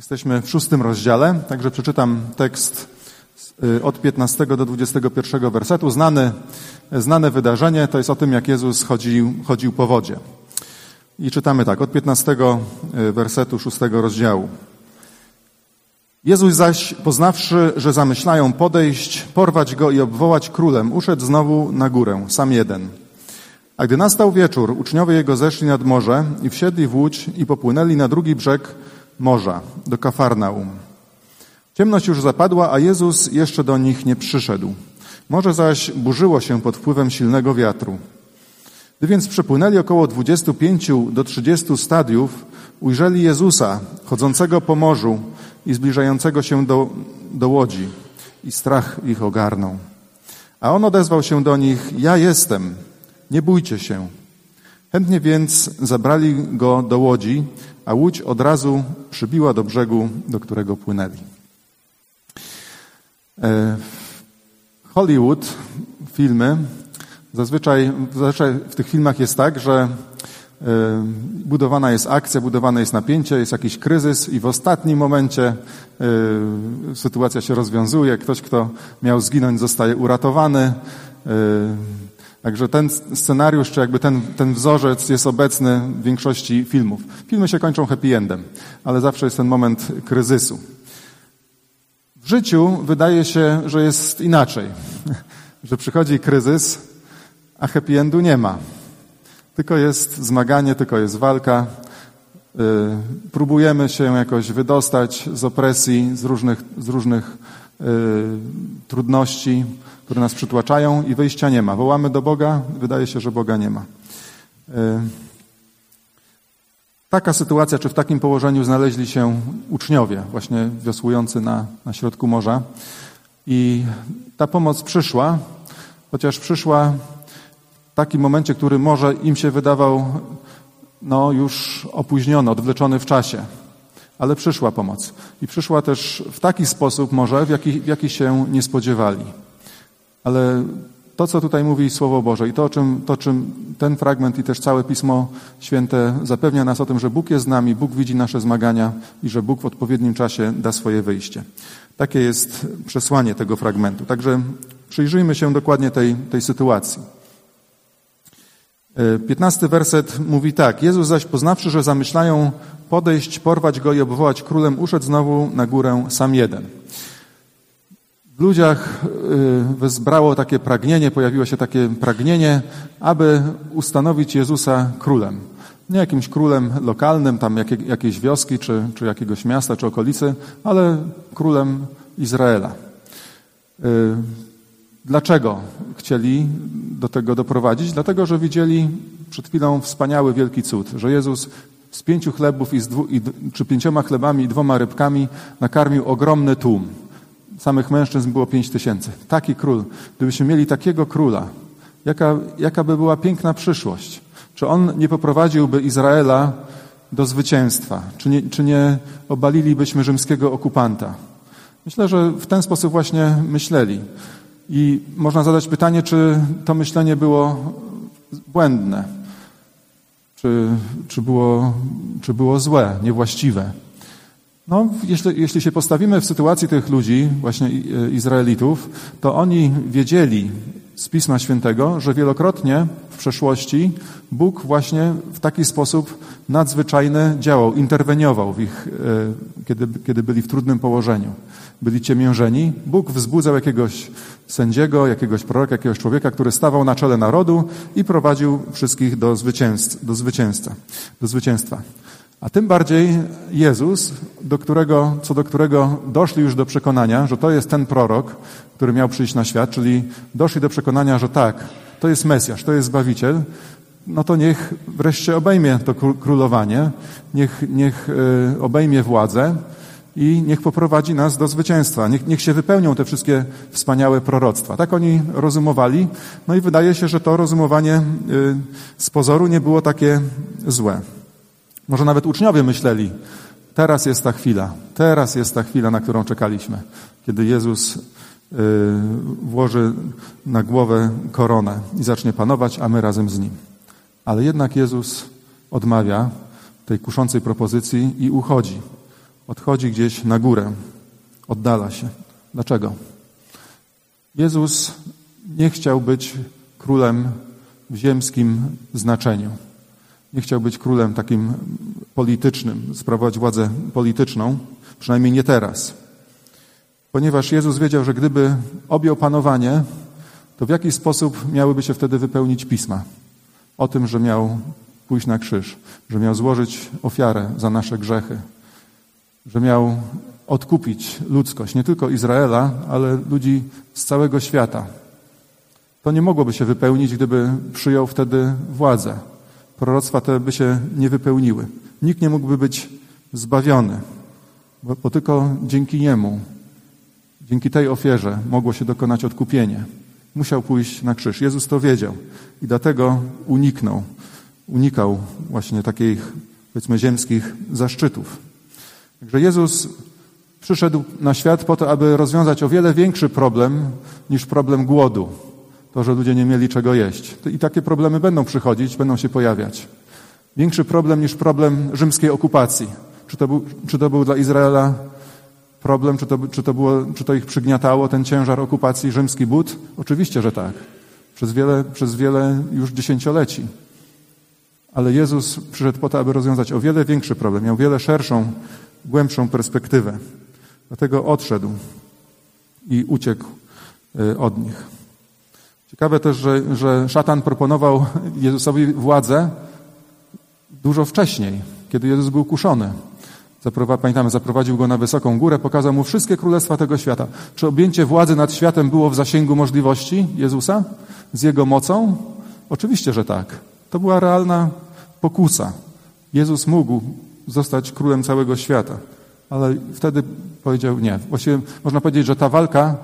Jesteśmy w szóstym rozdziale, także przeczytam tekst y, od 15 do 21 wersetu. Znane, znane wydarzenie to jest o tym, jak Jezus chodził, chodził po wodzie. I czytamy tak, od 15 y, wersetu szóstego rozdziału. Jezus zaś, poznawszy, że zamyślają podejść, porwać go i obwołać królem, uszedł znowu na górę, sam jeden. A gdy nastał wieczór, uczniowie jego zeszli nad morze i wsiedli w łódź i popłynęli na drugi brzeg morza, do Kafarnaum. Ciemność już zapadła, a Jezus jeszcze do nich nie przyszedł. Morze zaś burzyło się pod wpływem silnego wiatru. Gdy więc przepłynęli około 25 do 30 stadiów, ujrzeli Jezusa chodzącego po morzu i zbliżającego się do, do łodzi i strach ich ogarnął. A on odezwał się do nich, ja jestem, nie bójcie się. Chętnie więc zabrali go do łodzi, a łódź od razu przybiła do brzegu, do którego płynęli. E, Hollywood, filmy, zazwyczaj, zazwyczaj w tych filmach jest tak, że e, budowana jest akcja, budowane jest napięcie, jest jakiś kryzys i w ostatnim momencie e, sytuacja się rozwiązuje. Ktoś, kto miał zginąć, zostaje uratowany. Także ten scenariusz, czy jakby ten, ten wzorzec jest obecny w większości filmów. Filmy się kończą happy endem, ale zawsze jest ten moment kryzysu. W życiu wydaje się, że jest inaczej, że przychodzi kryzys, a happy endu nie ma. Tylko jest zmaganie, tylko jest walka. Yy, próbujemy się jakoś wydostać z opresji, z różnych, z różnych yy, trudności które nas przytłaczają i wyjścia nie ma. Wołamy do Boga, wydaje się, że Boga nie ma. E, taka sytuacja, czy w takim położeniu znaleźli się uczniowie, właśnie wiosłujący na, na środku morza. I ta pomoc przyszła, chociaż przyszła w takim momencie, który może im się wydawał no, już opóźniony, odwleczony w czasie. Ale przyszła pomoc. I przyszła też w taki sposób może, w jaki, w jaki się nie spodziewali. Ale to, co tutaj mówi Słowo Boże i to, czym, to, czym ten fragment i też całe Pismo Święte zapewnia nas o tym, że Bóg jest z nami, Bóg widzi nasze zmagania i że Bóg w odpowiednim czasie da swoje wyjście. Takie jest przesłanie tego fragmentu. Także przyjrzyjmy się dokładnie tej, tej sytuacji. E, piętnasty werset mówi tak. Jezus zaś poznawszy, że zamyślają podejść, porwać go i obwołać królem, uszedł znowu na górę sam jeden. W ludziach y, wezbrało takie pragnienie, pojawiło się takie pragnienie, aby ustanowić Jezusa królem. Nie jakimś królem lokalnym, tam jakiejś wioski, czy, czy jakiegoś miasta, czy okolicy, ale królem Izraela. Y, dlaczego chcieli do tego doprowadzić? Dlatego, że widzieli przed chwilą wspaniały, wielki cud, że Jezus z pięciu chlebów i z dwu, i, czy pięcioma chlebami i dwoma rybkami nakarmił ogromny tłum samych mężczyzn było pięć tysięcy. Taki król. Gdybyśmy mieli takiego króla, jaka, jaka by była piękna przyszłość? Czy on nie poprowadziłby Izraela do zwycięstwa? Czy nie, czy nie obalilibyśmy rzymskiego okupanta? Myślę, że w ten sposób właśnie myśleli. I można zadać pytanie, czy to myślenie było błędne, czy, czy, było, czy było złe, niewłaściwe. No, jeśli, jeśli się postawimy w sytuacji tych ludzi, właśnie e, Izraelitów, to oni wiedzieli z Pisma Świętego, że wielokrotnie w przeszłości Bóg właśnie w taki sposób nadzwyczajny działał, interweniował w ich, e, kiedy, kiedy byli w trudnym położeniu. Byli ciemiężeni. Bóg wzbudzał jakiegoś sędziego, jakiegoś proroka, jakiegoś człowieka, który stawał na czele narodu i prowadził wszystkich do zwycięstwa. Do zwycięstwa. Do zwycięstwa. A tym bardziej Jezus, do którego, co do którego doszli już do przekonania, że to jest ten prorok, który miał przyjść na świat, czyli doszli do przekonania, że tak, to jest Mesjasz, to jest Zbawiciel, no to niech wreszcie obejmie to królowanie, niech, niech e, obejmie władzę i niech poprowadzi nas do zwycięstwa. Niech, niech się wypełnią te wszystkie wspaniałe proroctwa. Tak oni rozumowali, no i wydaje się, że to rozumowanie e, z pozoru nie było takie złe. Może nawet uczniowie myśleli, teraz jest ta chwila, teraz jest ta chwila, na którą czekaliśmy, kiedy Jezus y, włoży na głowę koronę i zacznie panować, a my razem z Nim. Ale jednak Jezus odmawia tej kuszącej propozycji i uchodzi. odchodzi gdzieś na górę, oddala się. Dlaczego? Jezus nie chciał być królem w ziemskim znaczeniu. Nie chciał być królem takim politycznym, sprawować władzę polityczną, przynajmniej nie teraz. Ponieważ Jezus wiedział, że gdyby objął panowanie, to w jaki sposób miałyby się wtedy wypełnić pisma? O tym, że miał pójść na krzyż, że miał złożyć ofiarę za nasze grzechy, że miał odkupić ludzkość, nie tylko Izraela, ale ludzi z całego świata. To nie mogłoby się wypełnić, gdyby przyjął wtedy władzę. Proroctwa te by się nie wypełniły. Nikt nie mógłby być zbawiony, bo, bo tylko dzięki niemu, dzięki tej ofierze mogło się dokonać odkupienie. Musiał pójść na krzyż. Jezus to wiedział i dlatego uniknął, unikał właśnie takich, powiedzmy, ziemskich zaszczytów. Także Jezus przyszedł na świat po to, aby rozwiązać o wiele większy problem niż problem głodu. To, że ludzie nie mieli czego jeść. I takie problemy będą przychodzić, będą się pojawiać. Większy problem niż problem rzymskiej okupacji. Czy to był, czy to był dla Izraela problem, czy to, czy, to było, czy to ich przygniatało, ten ciężar okupacji, rzymski but? Oczywiście, że tak. Przez wiele, przez wiele już dziesięcioleci. Ale Jezus przyszedł po to, aby rozwiązać o wiele większy problem, miał wiele szerszą, głębszą perspektywę. Dlatego odszedł i uciekł y, od nich. Ciekawe też, że, że szatan proponował Jezusowi władzę dużo wcześniej, kiedy Jezus był kuszony. Pamiętamy, zaprowadził go na wysoką górę, pokazał mu wszystkie królestwa tego świata. Czy objęcie władzy nad światem było w zasięgu możliwości Jezusa z jego mocą? Oczywiście, że tak. To była realna pokusa. Jezus mógł zostać królem całego świata, ale wtedy powiedział nie. Właściwie można powiedzieć, że ta walka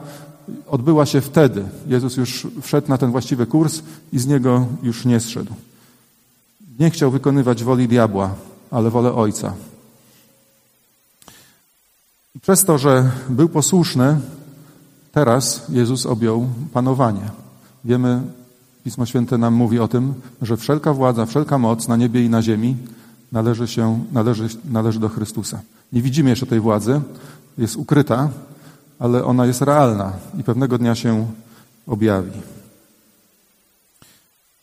odbyła się wtedy. Jezus już wszedł na ten właściwy kurs i z niego już nie zszedł. Nie chciał wykonywać woli diabła, ale wolę Ojca. I przez to, że był posłuszny, teraz Jezus objął panowanie. Wiemy, Pismo Święte nam mówi o tym, że wszelka władza, wszelka moc na niebie i na ziemi należy, się, należy, należy do Chrystusa. Nie widzimy jeszcze tej władzy, jest ukryta, ale ona jest realna i pewnego dnia się objawi.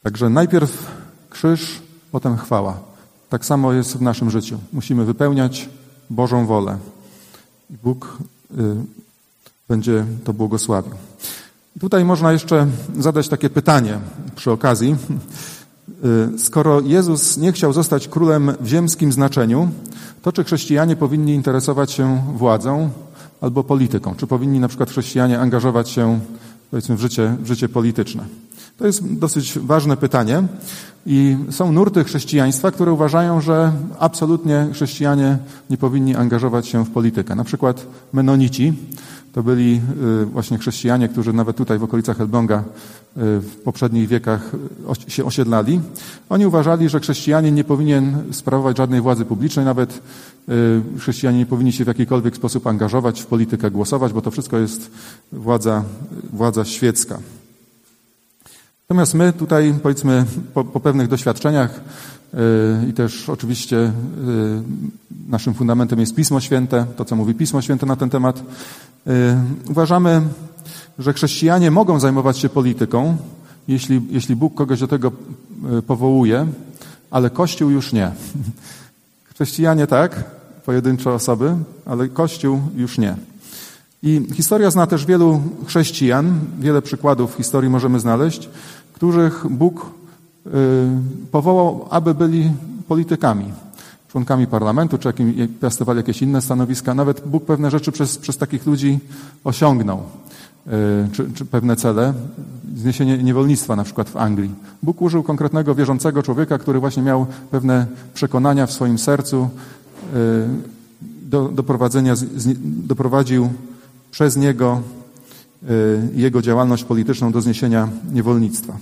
Także najpierw krzyż, potem chwała. Tak samo jest w naszym życiu. Musimy wypełniać Bożą wolę. I Bóg y, będzie to błogosławił. Tutaj można jeszcze zadać takie pytanie przy okazji. Y, skoro Jezus nie chciał zostać królem w ziemskim znaczeniu, to czy chrześcijanie powinni interesować się władzą albo polityką? Czy powinni na przykład chrześcijanie angażować się powiedzmy w życie, w życie polityczne? To jest dosyć ważne pytanie i są nurty chrześcijaństwa, które uważają, że absolutnie chrześcijanie nie powinni angażować się w politykę. Na przykład menonici to byli y, właśnie chrześcijanie, którzy nawet tutaj w okolicach Elbląga y, w poprzednich wiekach y, się osiedlali. Oni uważali, że chrześcijanin nie powinien sprawować żadnej władzy publicznej, nawet chrześcijanie nie powinni się w jakikolwiek sposób angażować w politykę, głosować, bo to wszystko jest władza, władza świecka. Natomiast my tutaj, powiedzmy, po, po pewnych doświadczeniach yy, i też oczywiście yy, naszym fundamentem jest Pismo Święte, to co mówi Pismo Święte na ten temat, yy, uważamy, że chrześcijanie mogą zajmować się polityką, jeśli, jeśli Bóg kogoś do tego powołuje, ale Kościół już nie. Chrześcijanie tak, pojedyncze osoby, ale Kościół już nie. I historia zna też wielu chrześcijan, wiele przykładów w historii możemy znaleźć, których Bóg y, powołał, aby byli politykami, członkami parlamentu, czy jakim, piastowali jakieś inne stanowiska. Nawet Bóg pewne rzeczy przez, przez takich ludzi osiągnął, y, czy, czy pewne cele. Zniesienie niewolnictwa na przykład w Anglii. Bóg użył konkretnego wierzącego człowieka, który właśnie miał pewne przekonania w swoim sercu, y, do, doprowadzenia, doprowadził przez niego jego działalność polityczną do zniesienia niewolnictwa.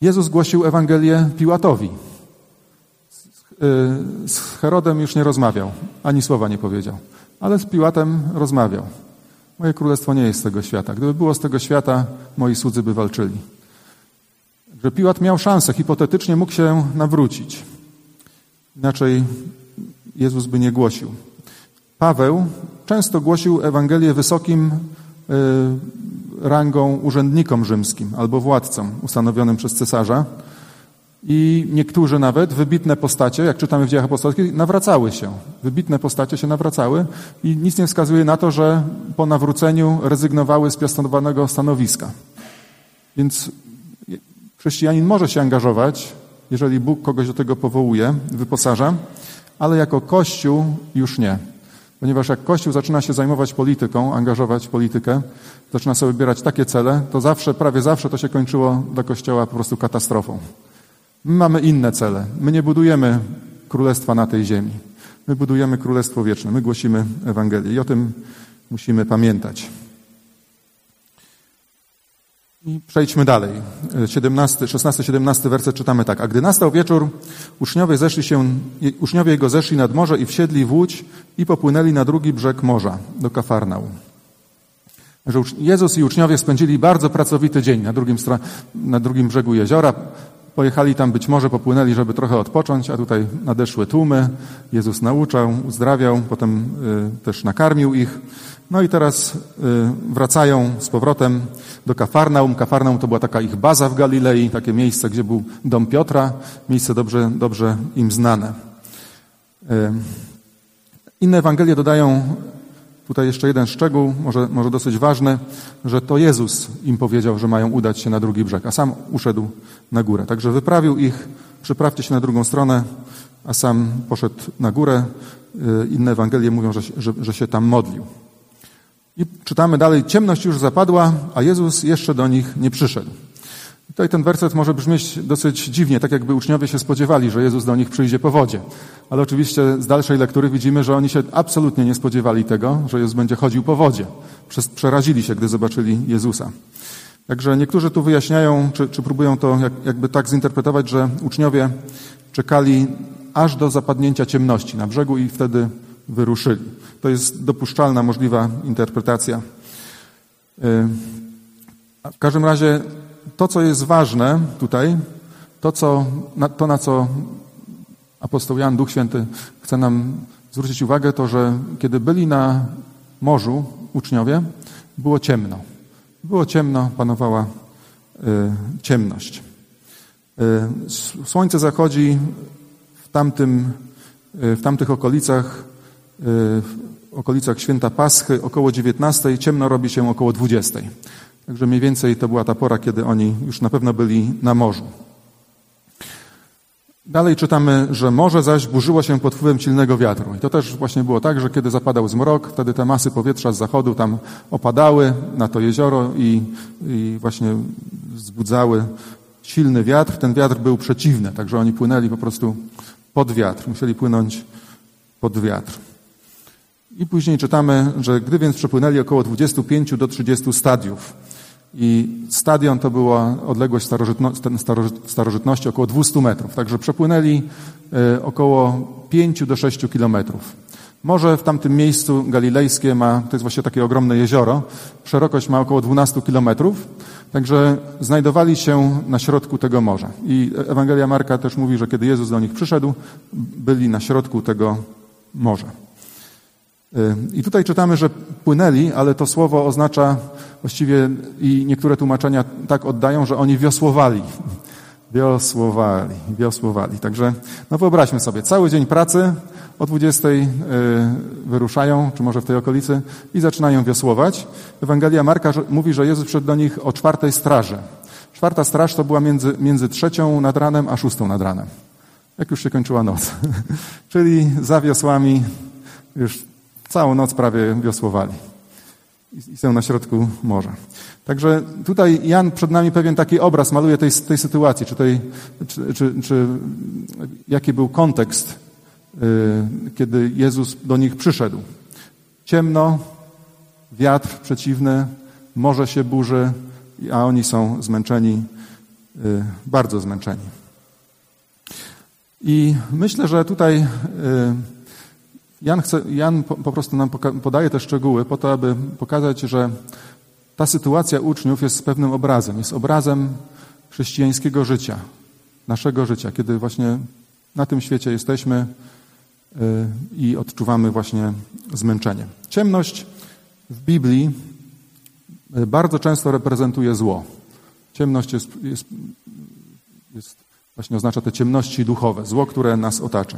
Jezus głosił Ewangelię Piłatowi. Z Herodem już nie rozmawiał, ani słowa nie powiedział, ale z Piłatem rozmawiał. Moje królestwo nie jest z tego świata. Gdyby było z tego świata, moi słudzy by walczyli. Że Piłat miał szansę, hipotetycznie mógł się nawrócić. Inaczej Jezus by nie głosił. Paweł często głosił Ewangelię wysokim y, rangą urzędnikom rzymskim albo władcom ustanowionym przez cesarza. I niektórzy nawet, wybitne postacie, jak czytamy w dziejach apostolskich, nawracały się. Wybitne postacie się nawracały i nic nie wskazuje na to, że po nawróceniu rezygnowały z piastowanego stanowiska. Więc chrześcijanin może się angażować, jeżeli Bóg kogoś do tego powołuje, wyposaża, ale jako Kościół już nie. Ponieważ jak Kościół zaczyna się zajmować polityką, angażować politykę, zaczyna sobie wybierać takie cele, to zawsze, prawie zawsze to się kończyło dla Kościoła po prostu katastrofą. My mamy inne cele. My nie budujemy królestwa na tej ziemi. My budujemy królestwo wieczne. My głosimy Ewangelię i o tym musimy pamiętać. Przejdźmy dalej. 17, 16, 17 werset czytamy tak. A gdy nastał wieczór, uczniowie zeszli się, uczniowie jego zeszli nad morze i wsiedli w łódź i popłynęli na drugi brzeg morza, do Kafarnał. Jezus i uczniowie spędzili bardzo pracowity dzień na drugim, na drugim brzegu jeziora. Pojechali tam być może, popłynęli, żeby trochę odpocząć, a tutaj nadeszły tłumy. Jezus nauczał, uzdrawiał, potem y, też nakarmił ich. No i teraz y, wracają z powrotem do Kafarnaum. Kafarnaum to była taka ich baza w Galilei, takie miejsce, gdzie był dom Piotra, miejsce dobrze, dobrze im znane. Y, inne Ewangelie dodają Tutaj jeszcze jeden szczegół, może, może dosyć ważny, że to Jezus im powiedział, że mają udać się na drugi brzeg, a sam uszedł na górę. Także wyprawił ich, przyprawcie się na drugą stronę, a sam poszedł na górę. Y, inne Ewangelie mówią, że, że, że się tam modlił. I czytamy dalej, ciemność już zapadła, a Jezus jeszcze do nich nie przyszedł. Tutaj ten werset może brzmieć dosyć dziwnie, tak jakby uczniowie się spodziewali, że Jezus do nich przyjdzie po wodzie. Ale oczywiście z dalszej lektury widzimy, że oni się absolutnie nie spodziewali tego, że Jezus będzie chodził po wodzie. Przerazili się, gdy zobaczyli Jezusa. Także niektórzy tu wyjaśniają, czy, czy próbują to jakby tak zinterpretować, że uczniowie czekali aż do zapadnięcia ciemności na brzegu i wtedy wyruszyli. To jest dopuszczalna, możliwa interpretacja. Y, w każdym razie to, co jest ważne tutaj, to, co, to na co apostoł Jan, Duch Święty chce nam zwrócić uwagę, to, że kiedy byli na morzu uczniowie, było ciemno. Było ciemno, panowała y, ciemność. Y, słońce zachodzi w, tamtym, w tamtych okolicach, w okolicach święta Paschy około 19, ciemno robi się około 20. Także mniej więcej to była ta pora, kiedy oni już na pewno byli na morzu. Dalej czytamy, że morze zaś burzyło się pod wpływem silnego wiatru. I to też właśnie było tak, że kiedy zapadał zmrok, wtedy te masy powietrza z zachodu tam opadały na to jezioro i, i właśnie wzbudzały silny wiatr. Ten wiatr był przeciwny, także oni płynęli po prostu pod wiatr. Musieli płynąć pod wiatr. I później czytamy, że gdy więc przepłynęli około 25 do 30 stadiów, i stadion to była odległość starożytno, starożytności około 200 metrów. Także przepłynęli e, około 5 do 6 kilometrów. Morze w tamtym miejscu galilejskie ma, to jest właśnie takie ogromne jezioro, szerokość ma około 12 kilometrów, także znajdowali się na środku tego morza. I Ewangelia Marka też mówi, że kiedy Jezus do nich przyszedł, byli na środku tego morza. Y, I tutaj czytamy, że płynęli, ale to słowo oznacza właściwie i niektóre tłumaczenia tak oddają, że oni wiosłowali. Wiosłowali, wiosłowali. Także no wyobraźmy sobie, cały dzień pracy, o 20 y, wyruszają, czy może w tej okolicy, i zaczynają wiosłować. Ewangelia Marka mówi, że Jezus przyszedł do nich o czwartej straży. Czwarta straż to była między, między trzecią nad ranem a szóstą nad ranem. Jak już się kończyła noc. Czyli za wiosłami już Całą noc prawie wiosłowali i są na środku morza. Także tutaj Jan przed nami pewien taki obraz maluje tej, tej sytuacji, czy, tej, czy, czy, czy jaki był kontekst, yy, kiedy Jezus do nich przyszedł. Ciemno, wiatr przeciwny, morze się burzy, a oni są zmęczeni, yy, bardzo zmęczeni. I myślę, że tutaj yy, Jan, chce, Jan po, po prostu nam podaje te szczegóły po to, aby pokazać, że ta sytuacja uczniów jest pewnym obrazem, jest obrazem chrześcijańskiego życia, naszego życia, kiedy właśnie na tym świecie jesteśmy, i odczuwamy właśnie zmęczenie. Ciemność w Biblii bardzo często reprezentuje zło. Ciemność jest, jest, jest właśnie oznacza te ciemności duchowe, zło, które nas otacza.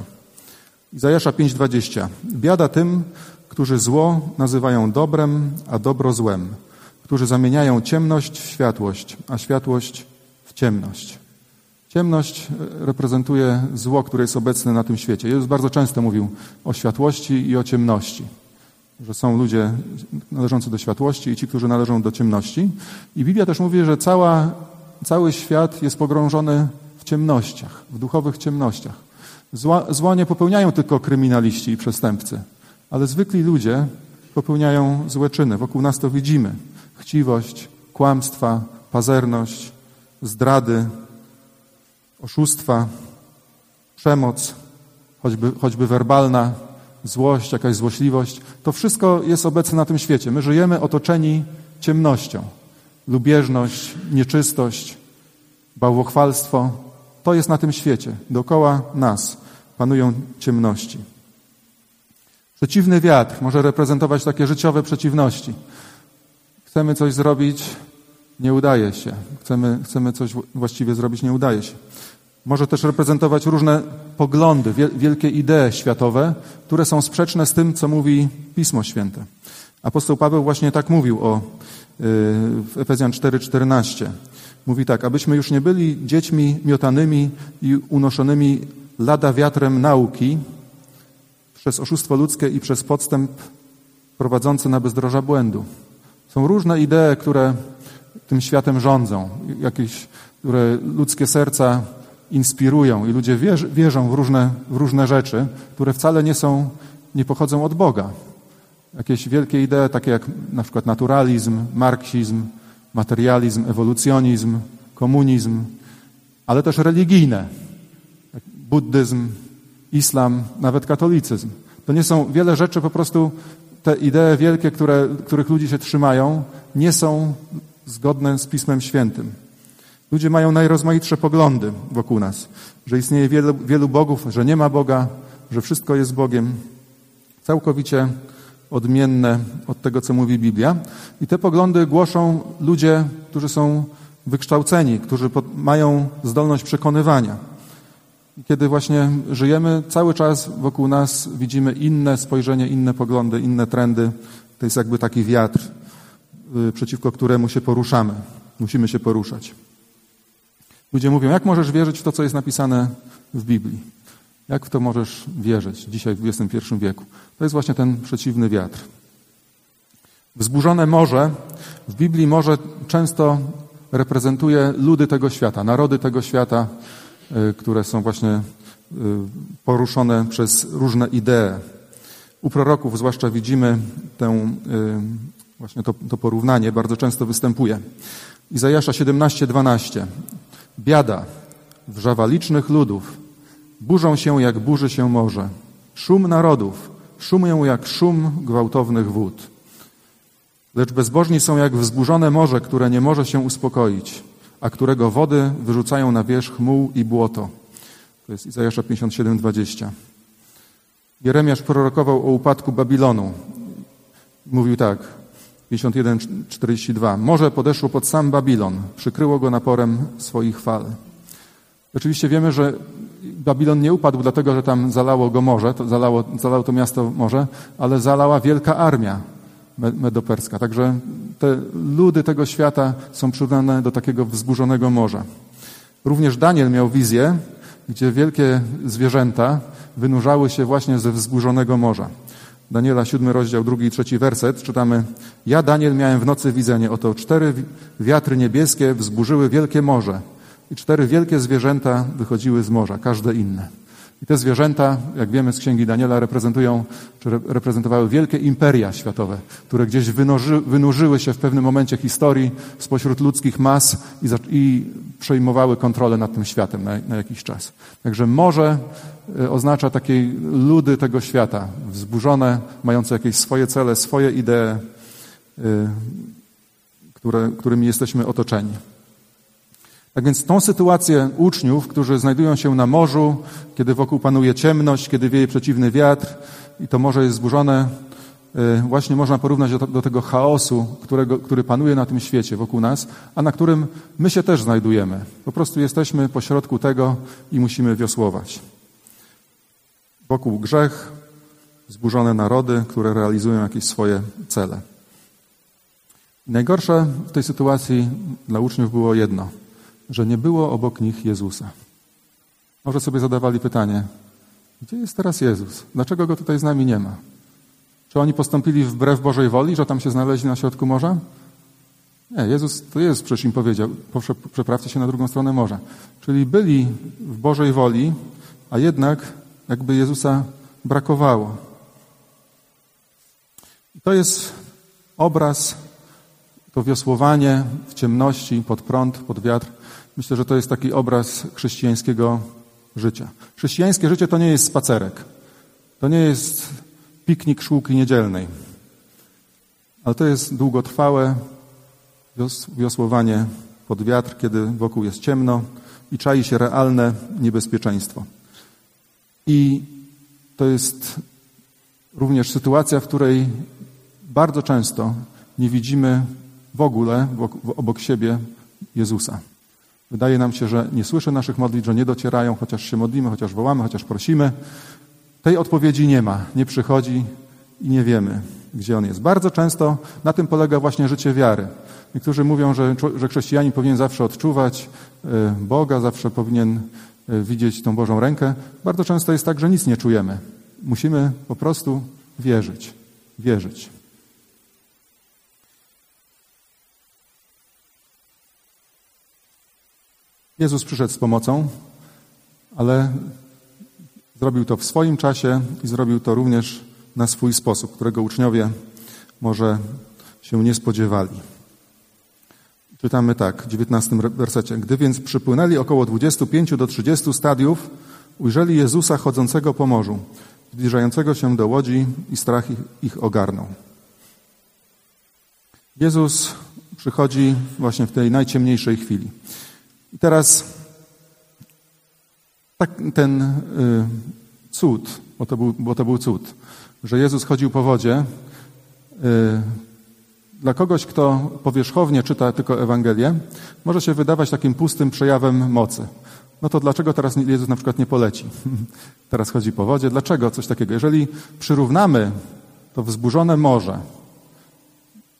Izajasza 5:20. Biada tym, którzy zło nazywają dobrem, a dobro złem, którzy zamieniają ciemność w światłość, a światłość w ciemność. Ciemność e, reprezentuje zło, które jest obecne na tym świecie. Jezus bardzo często mówił o światłości i o ciemności. Że są ludzie należący do światłości i ci, którzy należą do ciemności. I Biblia też mówi, że cała, cały świat jest pogrążony w ciemnościach, w duchowych ciemnościach. Zła, zła nie popełniają tylko kryminaliści i przestępcy, ale zwykli ludzie popełniają złe czyny. Wokół nas to widzimy. Chciwość, kłamstwa, pazerność, zdrady, oszustwa, przemoc, choćby, choćby werbalna, złość, jakaś złośliwość. To wszystko jest obecne na tym świecie. My żyjemy otoczeni ciemnością. Lubieżność, nieczystość, bałwochwalstwo. To jest na tym świecie. Dookoła nas panują ciemności. Przeciwny wiatr może reprezentować takie życiowe przeciwności. Chcemy coś zrobić, nie udaje się. Chcemy, chcemy coś właściwie zrobić, nie udaje się. Może też reprezentować różne poglądy, wielkie idee światowe, które są sprzeczne z tym, co mówi Pismo Święte. Apostoł Paweł właśnie tak mówił o, y, w Efezjan 4:14. Mówi tak, abyśmy już nie byli dziećmi miotanymi i unoszonymi lada wiatrem nauki przez oszustwo ludzkie i przez podstęp prowadzący na bezdroża błędu. Są różne idee, które tym światem rządzą, jakieś, które ludzkie serca inspirują i ludzie wierzą w różne, w różne rzeczy, które wcale nie są, nie pochodzą od Boga. Jakieś wielkie idee, takie jak na przykład naturalizm, marksizm, materializm, ewolucjonizm, komunizm, ale też religijne, buddyzm, islam, nawet katolicyzm. To nie są wiele rzeczy, po prostu te idee wielkie, które, których ludzie się trzymają, nie są zgodne z Pismem Świętym. Ludzie mają najrozmaitsze poglądy wokół nas, że istnieje wielu, wielu bogów, że nie ma Boga, że wszystko jest Bogiem. Całkowicie odmienne od tego, co mówi Biblia. I te poglądy głoszą ludzie, którzy są wykształceni, którzy mają zdolność przekonywania. I kiedy właśnie żyjemy, cały czas wokół nas widzimy inne spojrzenie, inne poglądy, inne trendy. To jest jakby taki wiatr, y, przeciwko któremu się poruszamy. Musimy się poruszać. Ludzie mówią, jak możesz wierzyć w to, co jest napisane w Biblii? Jak w to możesz wierzyć dzisiaj w XXI wieku? To jest właśnie ten przeciwny wiatr. Wzburzone morze, w Biblii morze często reprezentuje ludy tego świata, narody tego świata, które są właśnie y, poruszone przez różne idee. U proroków zwłaszcza widzimy tę, y, właśnie to, to porównanie, bardzo często występuje. Izajasza 17:12. Biada, wrzawa licznych ludów, burzą się jak burzy się morze. Szum narodów, szumią jak szum gwałtownych wód. Lecz bezbożni są jak wzburzone morze, które nie może się uspokoić, a którego wody wyrzucają na wierzch muł i błoto. To jest Izajasza 57:20. Jeremiasz prorokował o upadku Babilonu. Mówił tak, 51:42. Morze podeszło pod sam Babilon, przykryło go naporem swoich fal. Oczywiście wiemy, że Babilon nie upadł dlatego, że tam zalało go morze, to zalało, zalało to miasto morze, ale zalała wielka armia medoperska. Także te ludy tego świata są przyrównane do takiego wzburzonego morza. Również Daniel miał wizję, gdzie wielkie zwierzęta wynurzały się właśnie ze wzburzonego morza. Daniela, siódmy rozdział, drugi i trzeci werset, czytamy Ja, Daniel, miałem w nocy widzenie, oto cztery wiatry niebieskie wzburzyły wielkie morze i cztery wielkie zwierzęta wychodziły z morza, każde inne. I te zwierzęta, jak wiemy z Księgi Daniela, reprezentują, czy reprezentowały wielkie imperia światowe, które gdzieś wynurzy, wynurzyły się w pewnym momencie historii spośród ludzkich mas i, i przejmowały kontrolę nad tym światem na, na jakiś czas. Także morze e, oznacza takie ludy tego świata, wzburzone, mające jakieś swoje cele, swoje idee, y, które, którymi jesteśmy otoczeni. Tak więc tą sytuację uczniów, którzy znajdują się na morzu, kiedy wokół panuje ciemność, kiedy wieje przeciwny wiatr i to morze jest zburzone, y, właśnie można porównać do, do tego chaosu, którego, który panuje na tym świecie wokół nas, a na którym my się też znajdujemy. Po prostu jesteśmy pośrodku tego i musimy wiosłować. Wokół grzech, zburzone narody, które realizują jakieś swoje cele. Najgorsze w tej sytuacji dla uczniów było jedno, że nie było obok nich Jezusa. Może sobie zadawali pytanie, gdzie jest teraz Jezus? Dlaczego go tutaj z nami nie ma? Czy oni postąpili wbrew Bożej woli, że tam się znaleźli na środku morza? Nie, Jezus, to Jezus przecież im powiedział, przeprawcie się na drugą stronę morza. Czyli byli w Bożej woli, a jednak jakby Jezusa brakowało. To jest obraz, to wiosłowanie w ciemności, pod prąd, pod wiatr. Myślę, że to jest taki obraz chrześcijańskiego życia. Chrześcijańskie życie to nie jest spacerek. To nie jest piknik szkółki niedzielnej. Ale to jest długotrwałe wiosłowanie pod wiatr, kiedy wokół jest ciemno i czai się realne niebezpieczeństwo. I to jest również sytuacja, w której bardzo często nie widzimy w ogóle obok siebie Jezusa. Wydaje nam się, że nie słyszy naszych modlitw, że nie docierają, chociaż się modlimy, chociaż wołamy, chociaż prosimy. Tej odpowiedzi nie ma, nie przychodzi i nie wiemy, gdzie On jest. Bardzo często na tym polega właśnie życie wiary. Niektórzy mówią, że, że chrześcijanin powinien zawsze odczuwać e, Boga, zawsze powinien e, widzieć tą Bożą rękę. Bardzo często jest tak, że nic nie czujemy. Musimy po prostu wierzyć. Wierzyć. Jezus przyszedł z pomocą, ale zrobił to w swoim czasie i zrobił to również na swój sposób, którego uczniowie może się nie spodziewali. Czytamy tak, w 19 wersecie. Gdy więc przypłynęli około 25 do 30 stadiów, ujrzeli Jezusa chodzącego po morzu, zbliżającego się do łodzi i strach ich, ich ogarnął. Jezus przychodzi właśnie w tej najciemniejszej chwili. I teraz tak, ten y, cud, bo to, był, bo to był cud, że Jezus chodził po wodzie, y, dla kogoś, kto powierzchownie czyta tylko Ewangelię, może się wydawać takim pustym przejawem mocy. No to dlaczego teraz Jezus na przykład nie poleci? teraz chodzi po wodzie. Dlaczego coś takiego? Jeżeli przyrównamy to wzburzone morze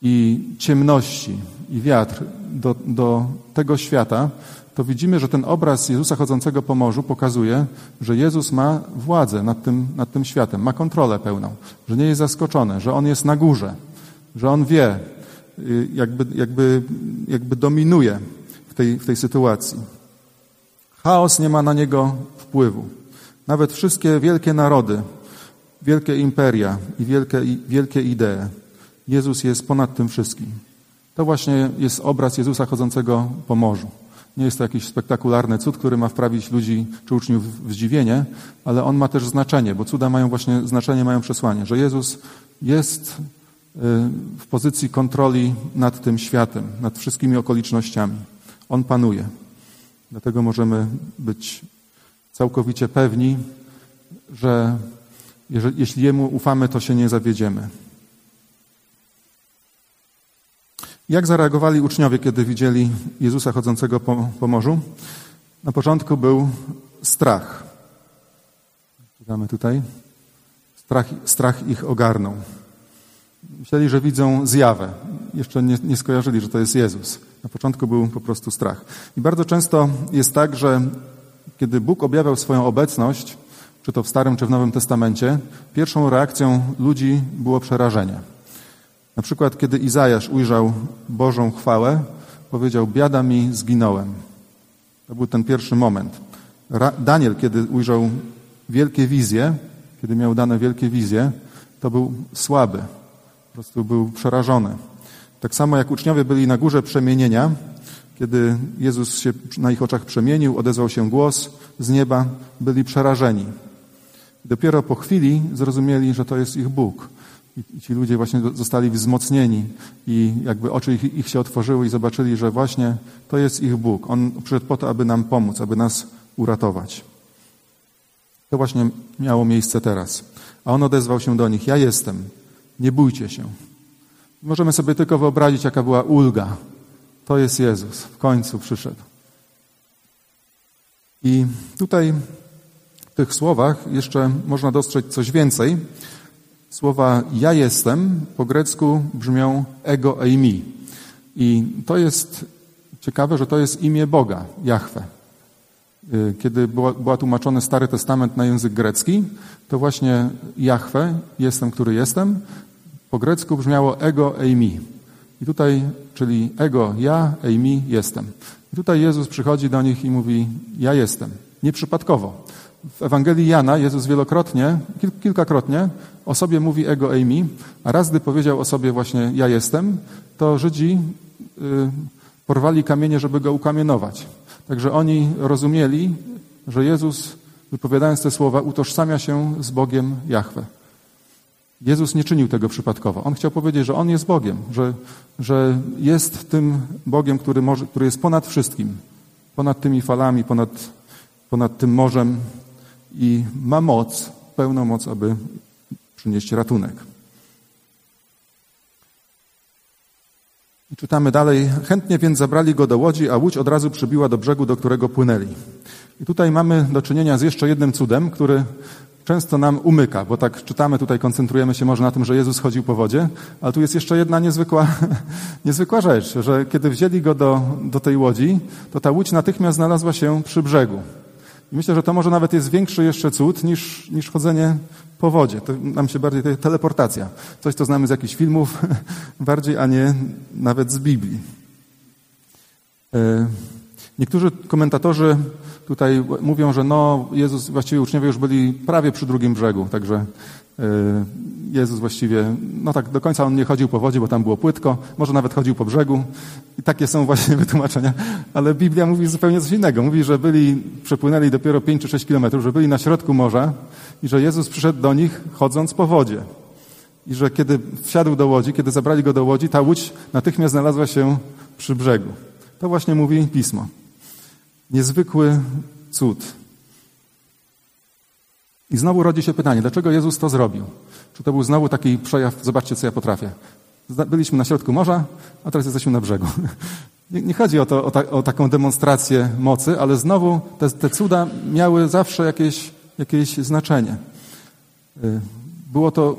i ciemności i wiatr do, do tego świata, to widzimy, że ten obraz Jezusa chodzącego po morzu pokazuje, że Jezus ma władzę nad tym, nad tym światem, ma kontrolę pełną, że nie jest zaskoczony, że On jest na górze, że On wie, y, jakby, jakby, jakby dominuje w tej, w tej sytuacji. Chaos nie ma na Niego wpływu. Nawet wszystkie wielkie narody, wielkie imperia i wielkie, wielkie idee. Jezus jest ponad tym wszystkim. To właśnie jest obraz Jezusa chodzącego po morzu. Nie jest to jakiś spektakularny cud, który ma wprawić ludzi czy uczniów w zdziwienie, ale on ma też znaczenie, bo cuda mają właśnie znaczenie, mają przesłanie, że Jezus jest y, w pozycji kontroli nad tym światem, nad wszystkimi okolicznościami. On panuje. Dlatego możemy być całkowicie pewni, że jeżeli, jeśli Jemu ufamy, to się nie zawiedziemy. Jak zareagowali uczniowie, kiedy widzieli Jezusa chodzącego po, po morzu? Na początku był strach. Czytamy tutaj. Strach, strach ich ogarnął. Myśleli, że widzą zjawę. Jeszcze nie, nie skojarzyli, że to jest Jezus. Na początku był po prostu strach. I bardzo często jest tak, że kiedy Bóg objawiał swoją obecność, czy to w Starym, czy w Nowym Testamencie, pierwszą reakcją ludzi było przerażenie. Na przykład, kiedy Izajasz ujrzał Bożą chwałę, powiedział: Biada mi, zginąłem. To był ten pierwszy moment. Daniel, kiedy ujrzał wielkie wizje, kiedy miał dane wielkie wizje, to był słaby, po prostu był przerażony. Tak samo jak uczniowie byli na górze przemienienia, kiedy Jezus się na ich oczach przemienił, odezwał się głos z nieba, byli przerażeni. Dopiero po chwili zrozumieli, że to jest ich Bóg, I ci ludzie właśnie zostali wzmocnieni i jakby oczy ich, ich się otworzyły i zobaczyli, że właśnie to jest ich Bóg. On przyszedł po to, aby nam pomóc, aby nas uratować. To właśnie miało miejsce teraz. A on odezwał się do nich: Ja jestem, nie bójcie się. Możemy sobie tylko wyobrazić, jaka była ulga. To jest Jezus, w końcu przyszedł. I tutaj w tych słowach jeszcze można dostrzec coś więcej. Słowa ja jestem po grecku brzmią ego eimi. I to jest ciekawe, że to jest imię Boga, Jahwe. Y, kiedy była, była tłumaczony Stary Testament na język grecki, to właśnie Jahwe, jestem, który jestem, po grecku brzmiało ego eimi. I tutaj, czyli ego, ja, eimi, jestem. I tutaj Jezus przychodzi do nich i mówi, ja jestem. Nieprzypadkowo. W Ewangelii Jana Jezus wielokrotnie, kilkakrotnie o sobie mówi ego eimi, a raz gdy powiedział o sobie właśnie ja jestem, to Żydzi y, porwali kamienie, żeby go ukamienować. Także oni rozumieli, że Jezus, wypowiadając te słowa, utożsamia się z Bogiem Jahwe. Jezus nie czynił tego przypadkowo. On chciał powiedzieć, że On jest Bogiem, że, że jest tym Bogiem, który, może, który jest ponad wszystkim, ponad tymi falami, ponad, ponad tym morzem i ma moc, pełną moc, aby przynieść ratunek. I czytamy dalej. Chętnie więc zabrali go do łodzi, a łódź od razu przybiła do brzegu, do którego płynęli. I tutaj mamy do czynienia z jeszcze jednym cudem, który często nam umyka, bo tak czytamy tutaj, koncentrujemy się może na tym, że Jezus chodził po wodzie, ale tu jest jeszcze jedna niezwykła, niezwykła rzecz, że kiedy wzięli go do, do tej łodzi, to ta łódź natychmiast znalazła się przy brzegu. I myślę, że to może nawet jest większy jeszcze cud niż, niż chodzenie po wodzie. To nam się bardziej to teleportacja. Coś, co znamy z jakichś filmów bardziej, a nie nawet z Biblii. E, niektórzy komentatorzy tutaj mówią, że no, Jezus, właściwie uczniowie już byli prawie przy drugim brzegu, także e, Jezus właściwie, no tak do końca on nie chodził po wodzie, bo tam było płytko, może nawet chodził po brzegu i takie są właśnie wytłumaczenia, ale Biblia mówi zupełnie coś innego. Mówi, że byli, przepłynęli dopiero 5 czy 6 kilometrów, że byli na środku morza i że Jezus przyszedł do nich chodząc po wodzie. I że kiedy wsiadł do łodzi, kiedy zabrali go do łodzi, ta łódź natychmiast znalazła się przy brzegu. To właśnie mówi Pismo. Niezwykły cud. I znowu rodzi się pytanie, dlaczego Jezus to zrobił? Czy to był znowu taki przejaw, zobaczcie, co ja potrafię. Byliśmy na środku morza, a teraz jesteśmy na brzegu. Nie, nie chodzi o, to, o, ta, o, taką demonstrację mocy, ale znowu te, te cuda miały zawsze jakieś, jakieś znaczenie. Y, było to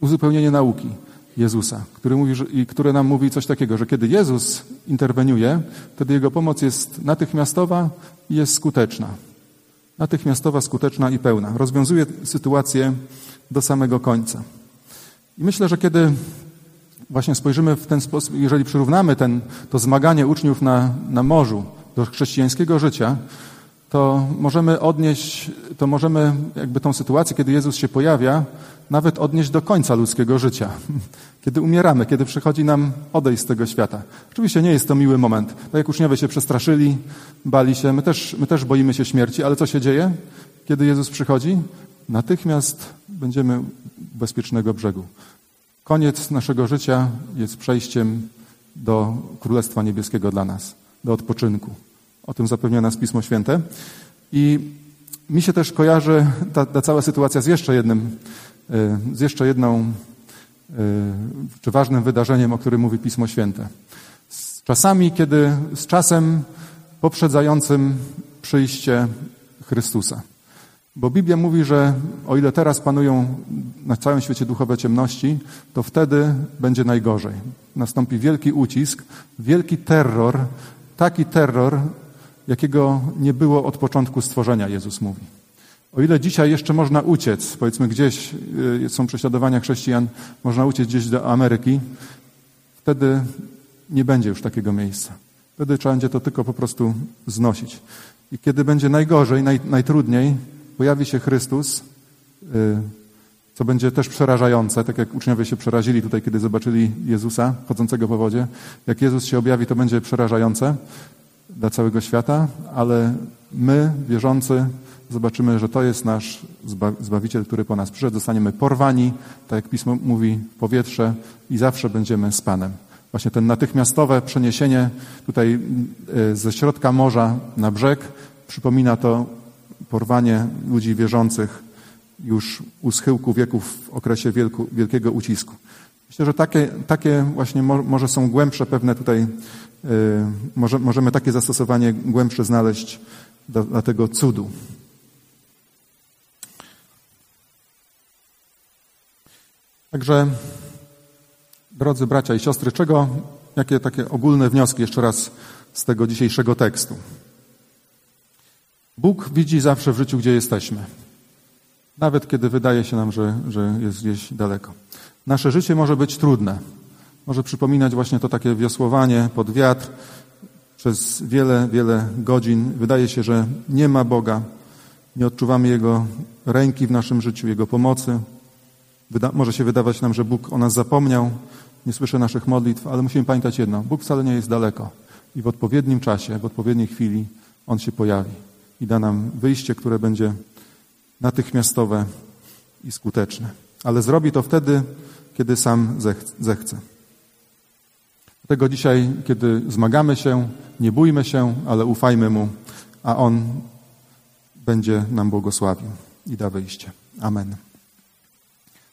uzupełnienie nauki Jezusa, który mówi, że, i które nam mówi coś takiego, że kiedy Jezus interweniuje, wtedy Jego pomoc jest natychmiastowa i jest skuteczna. Natychmiastowa, skuteczna i pełna. Rozwiązuje sytuację do samego końca. I myślę, że kiedy właśnie spojrzymy w ten sposób, jeżeli przyrównamy ten, to zmaganie uczniów na, na morzu do chrześcijańskiego życia, to możemy odnieść, to możemy jakby tą sytuację, kiedy Jezus się pojawia, nawet odnieść do końca ludzkiego życia. Kiedy umieramy, kiedy przychodzi nam odejść z tego świata. Oczywiście nie jest to miły moment. Tak jak uczniowie się przestraszyli, bali się, my też, my też boimy się śmierci, ale co się dzieje, kiedy Jezus przychodzi? Natychmiast będziemy bezpiecznego brzegu. Koniec naszego życia jest przejściem do Królestwa Niebieskiego dla nas, do odpoczynku. O tym zapewnia nas Pismo Święte. I mi się też kojarzy ta, ta cała sytuacja z jeszcze jednym, e, z jeszcze jedną, e, czy ważnym wydarzeniem, o którym mówi Pismo Święte. Z czasami, kiedy, z czasem poprzedzającym przyjście Chrystusa. Bo Biblia mówi, że o ile teraz panują na całym świecie duchowe ciemności, to wtedy będzie najgorzej. Nastąpi wielki ucisk, wielki terror, taki terror, jakiego nie było od początku stworzenia, Jezus mówi. O ile dzisiaj jeszcze można uciec, powiedzmy gdzieś y, są prześladowania chrześcijan, można uciec gdzieś do Ameryki, wtedy nie będzie już takiego miejsca. Wtedy trzeba będzie to tylko po prostu znosić. I kiedy będzie najgorzej, naj, najtrudniej, pojawi się Chrystus, y, co będzie też przerażające, tak jak uczniowie się przerazili tutaj, kiedy zobaczyli Jezusa chodzącego po wodzie. Jak Jezus się objawi, to będzie przerażające dla całego świata, ale my, wierzący, zobaczymy, że to jest nasz Zbawiciel, który po nas przyszedł. Zostaniemy porwani, tak jak Pismo mówi, powietrze i zawsze będziemy z Panem. Właśnie ten natychmiastowe przeniesienie tutaj e, ze środka morza na brzeg przypomina to porwanie ludzi wierzących już u schyłku wieków w okresie wielku, wielkiego ucisku. Myślę, że takie, takie właśnie może są głębsze pewne tutaj, może, możemy takie zastosowanie głębsze znaleźć dla, dla tego cudu. Także, drodzy bracia i siostry, czego, jakie takie ogólne wnioski jeszcze raz z tego dzisiejszego tekstu? Bóg widzi zawsze w życiu, gdzie jesteśmy. Nawet kiedy wydaje się nam, że, że jest gdzieś daleko. Nasze życie może być trudne. Może przypominać właśnie to takie wiosłowanie pod wiatr przez wiele, wiele godzin. Wydaje się, że nie ma Boga. Nie odczuwamy Jego ręki w naszym życiu, Jego pomocy. Wyda może się wydawać nam, że Bóg o nas zapomniał, nie słyszy naszych modlitw, ale musimy pamiętać jedno. Bóg wcale nie jest daleko. I w odpowiednim czasie, w odpowiedniej chwili On się pojawi i da nam wyjście, które będzie natychmiastowe i skuteczne. Ale zrobi to wtedy, kiedy sam zechce. Dlatego dzisiaj, kiedy zmagamy się, nie bójmy się, ale ufajmy Mu, a On będzie nam błogosławił i da wyjście. Amen.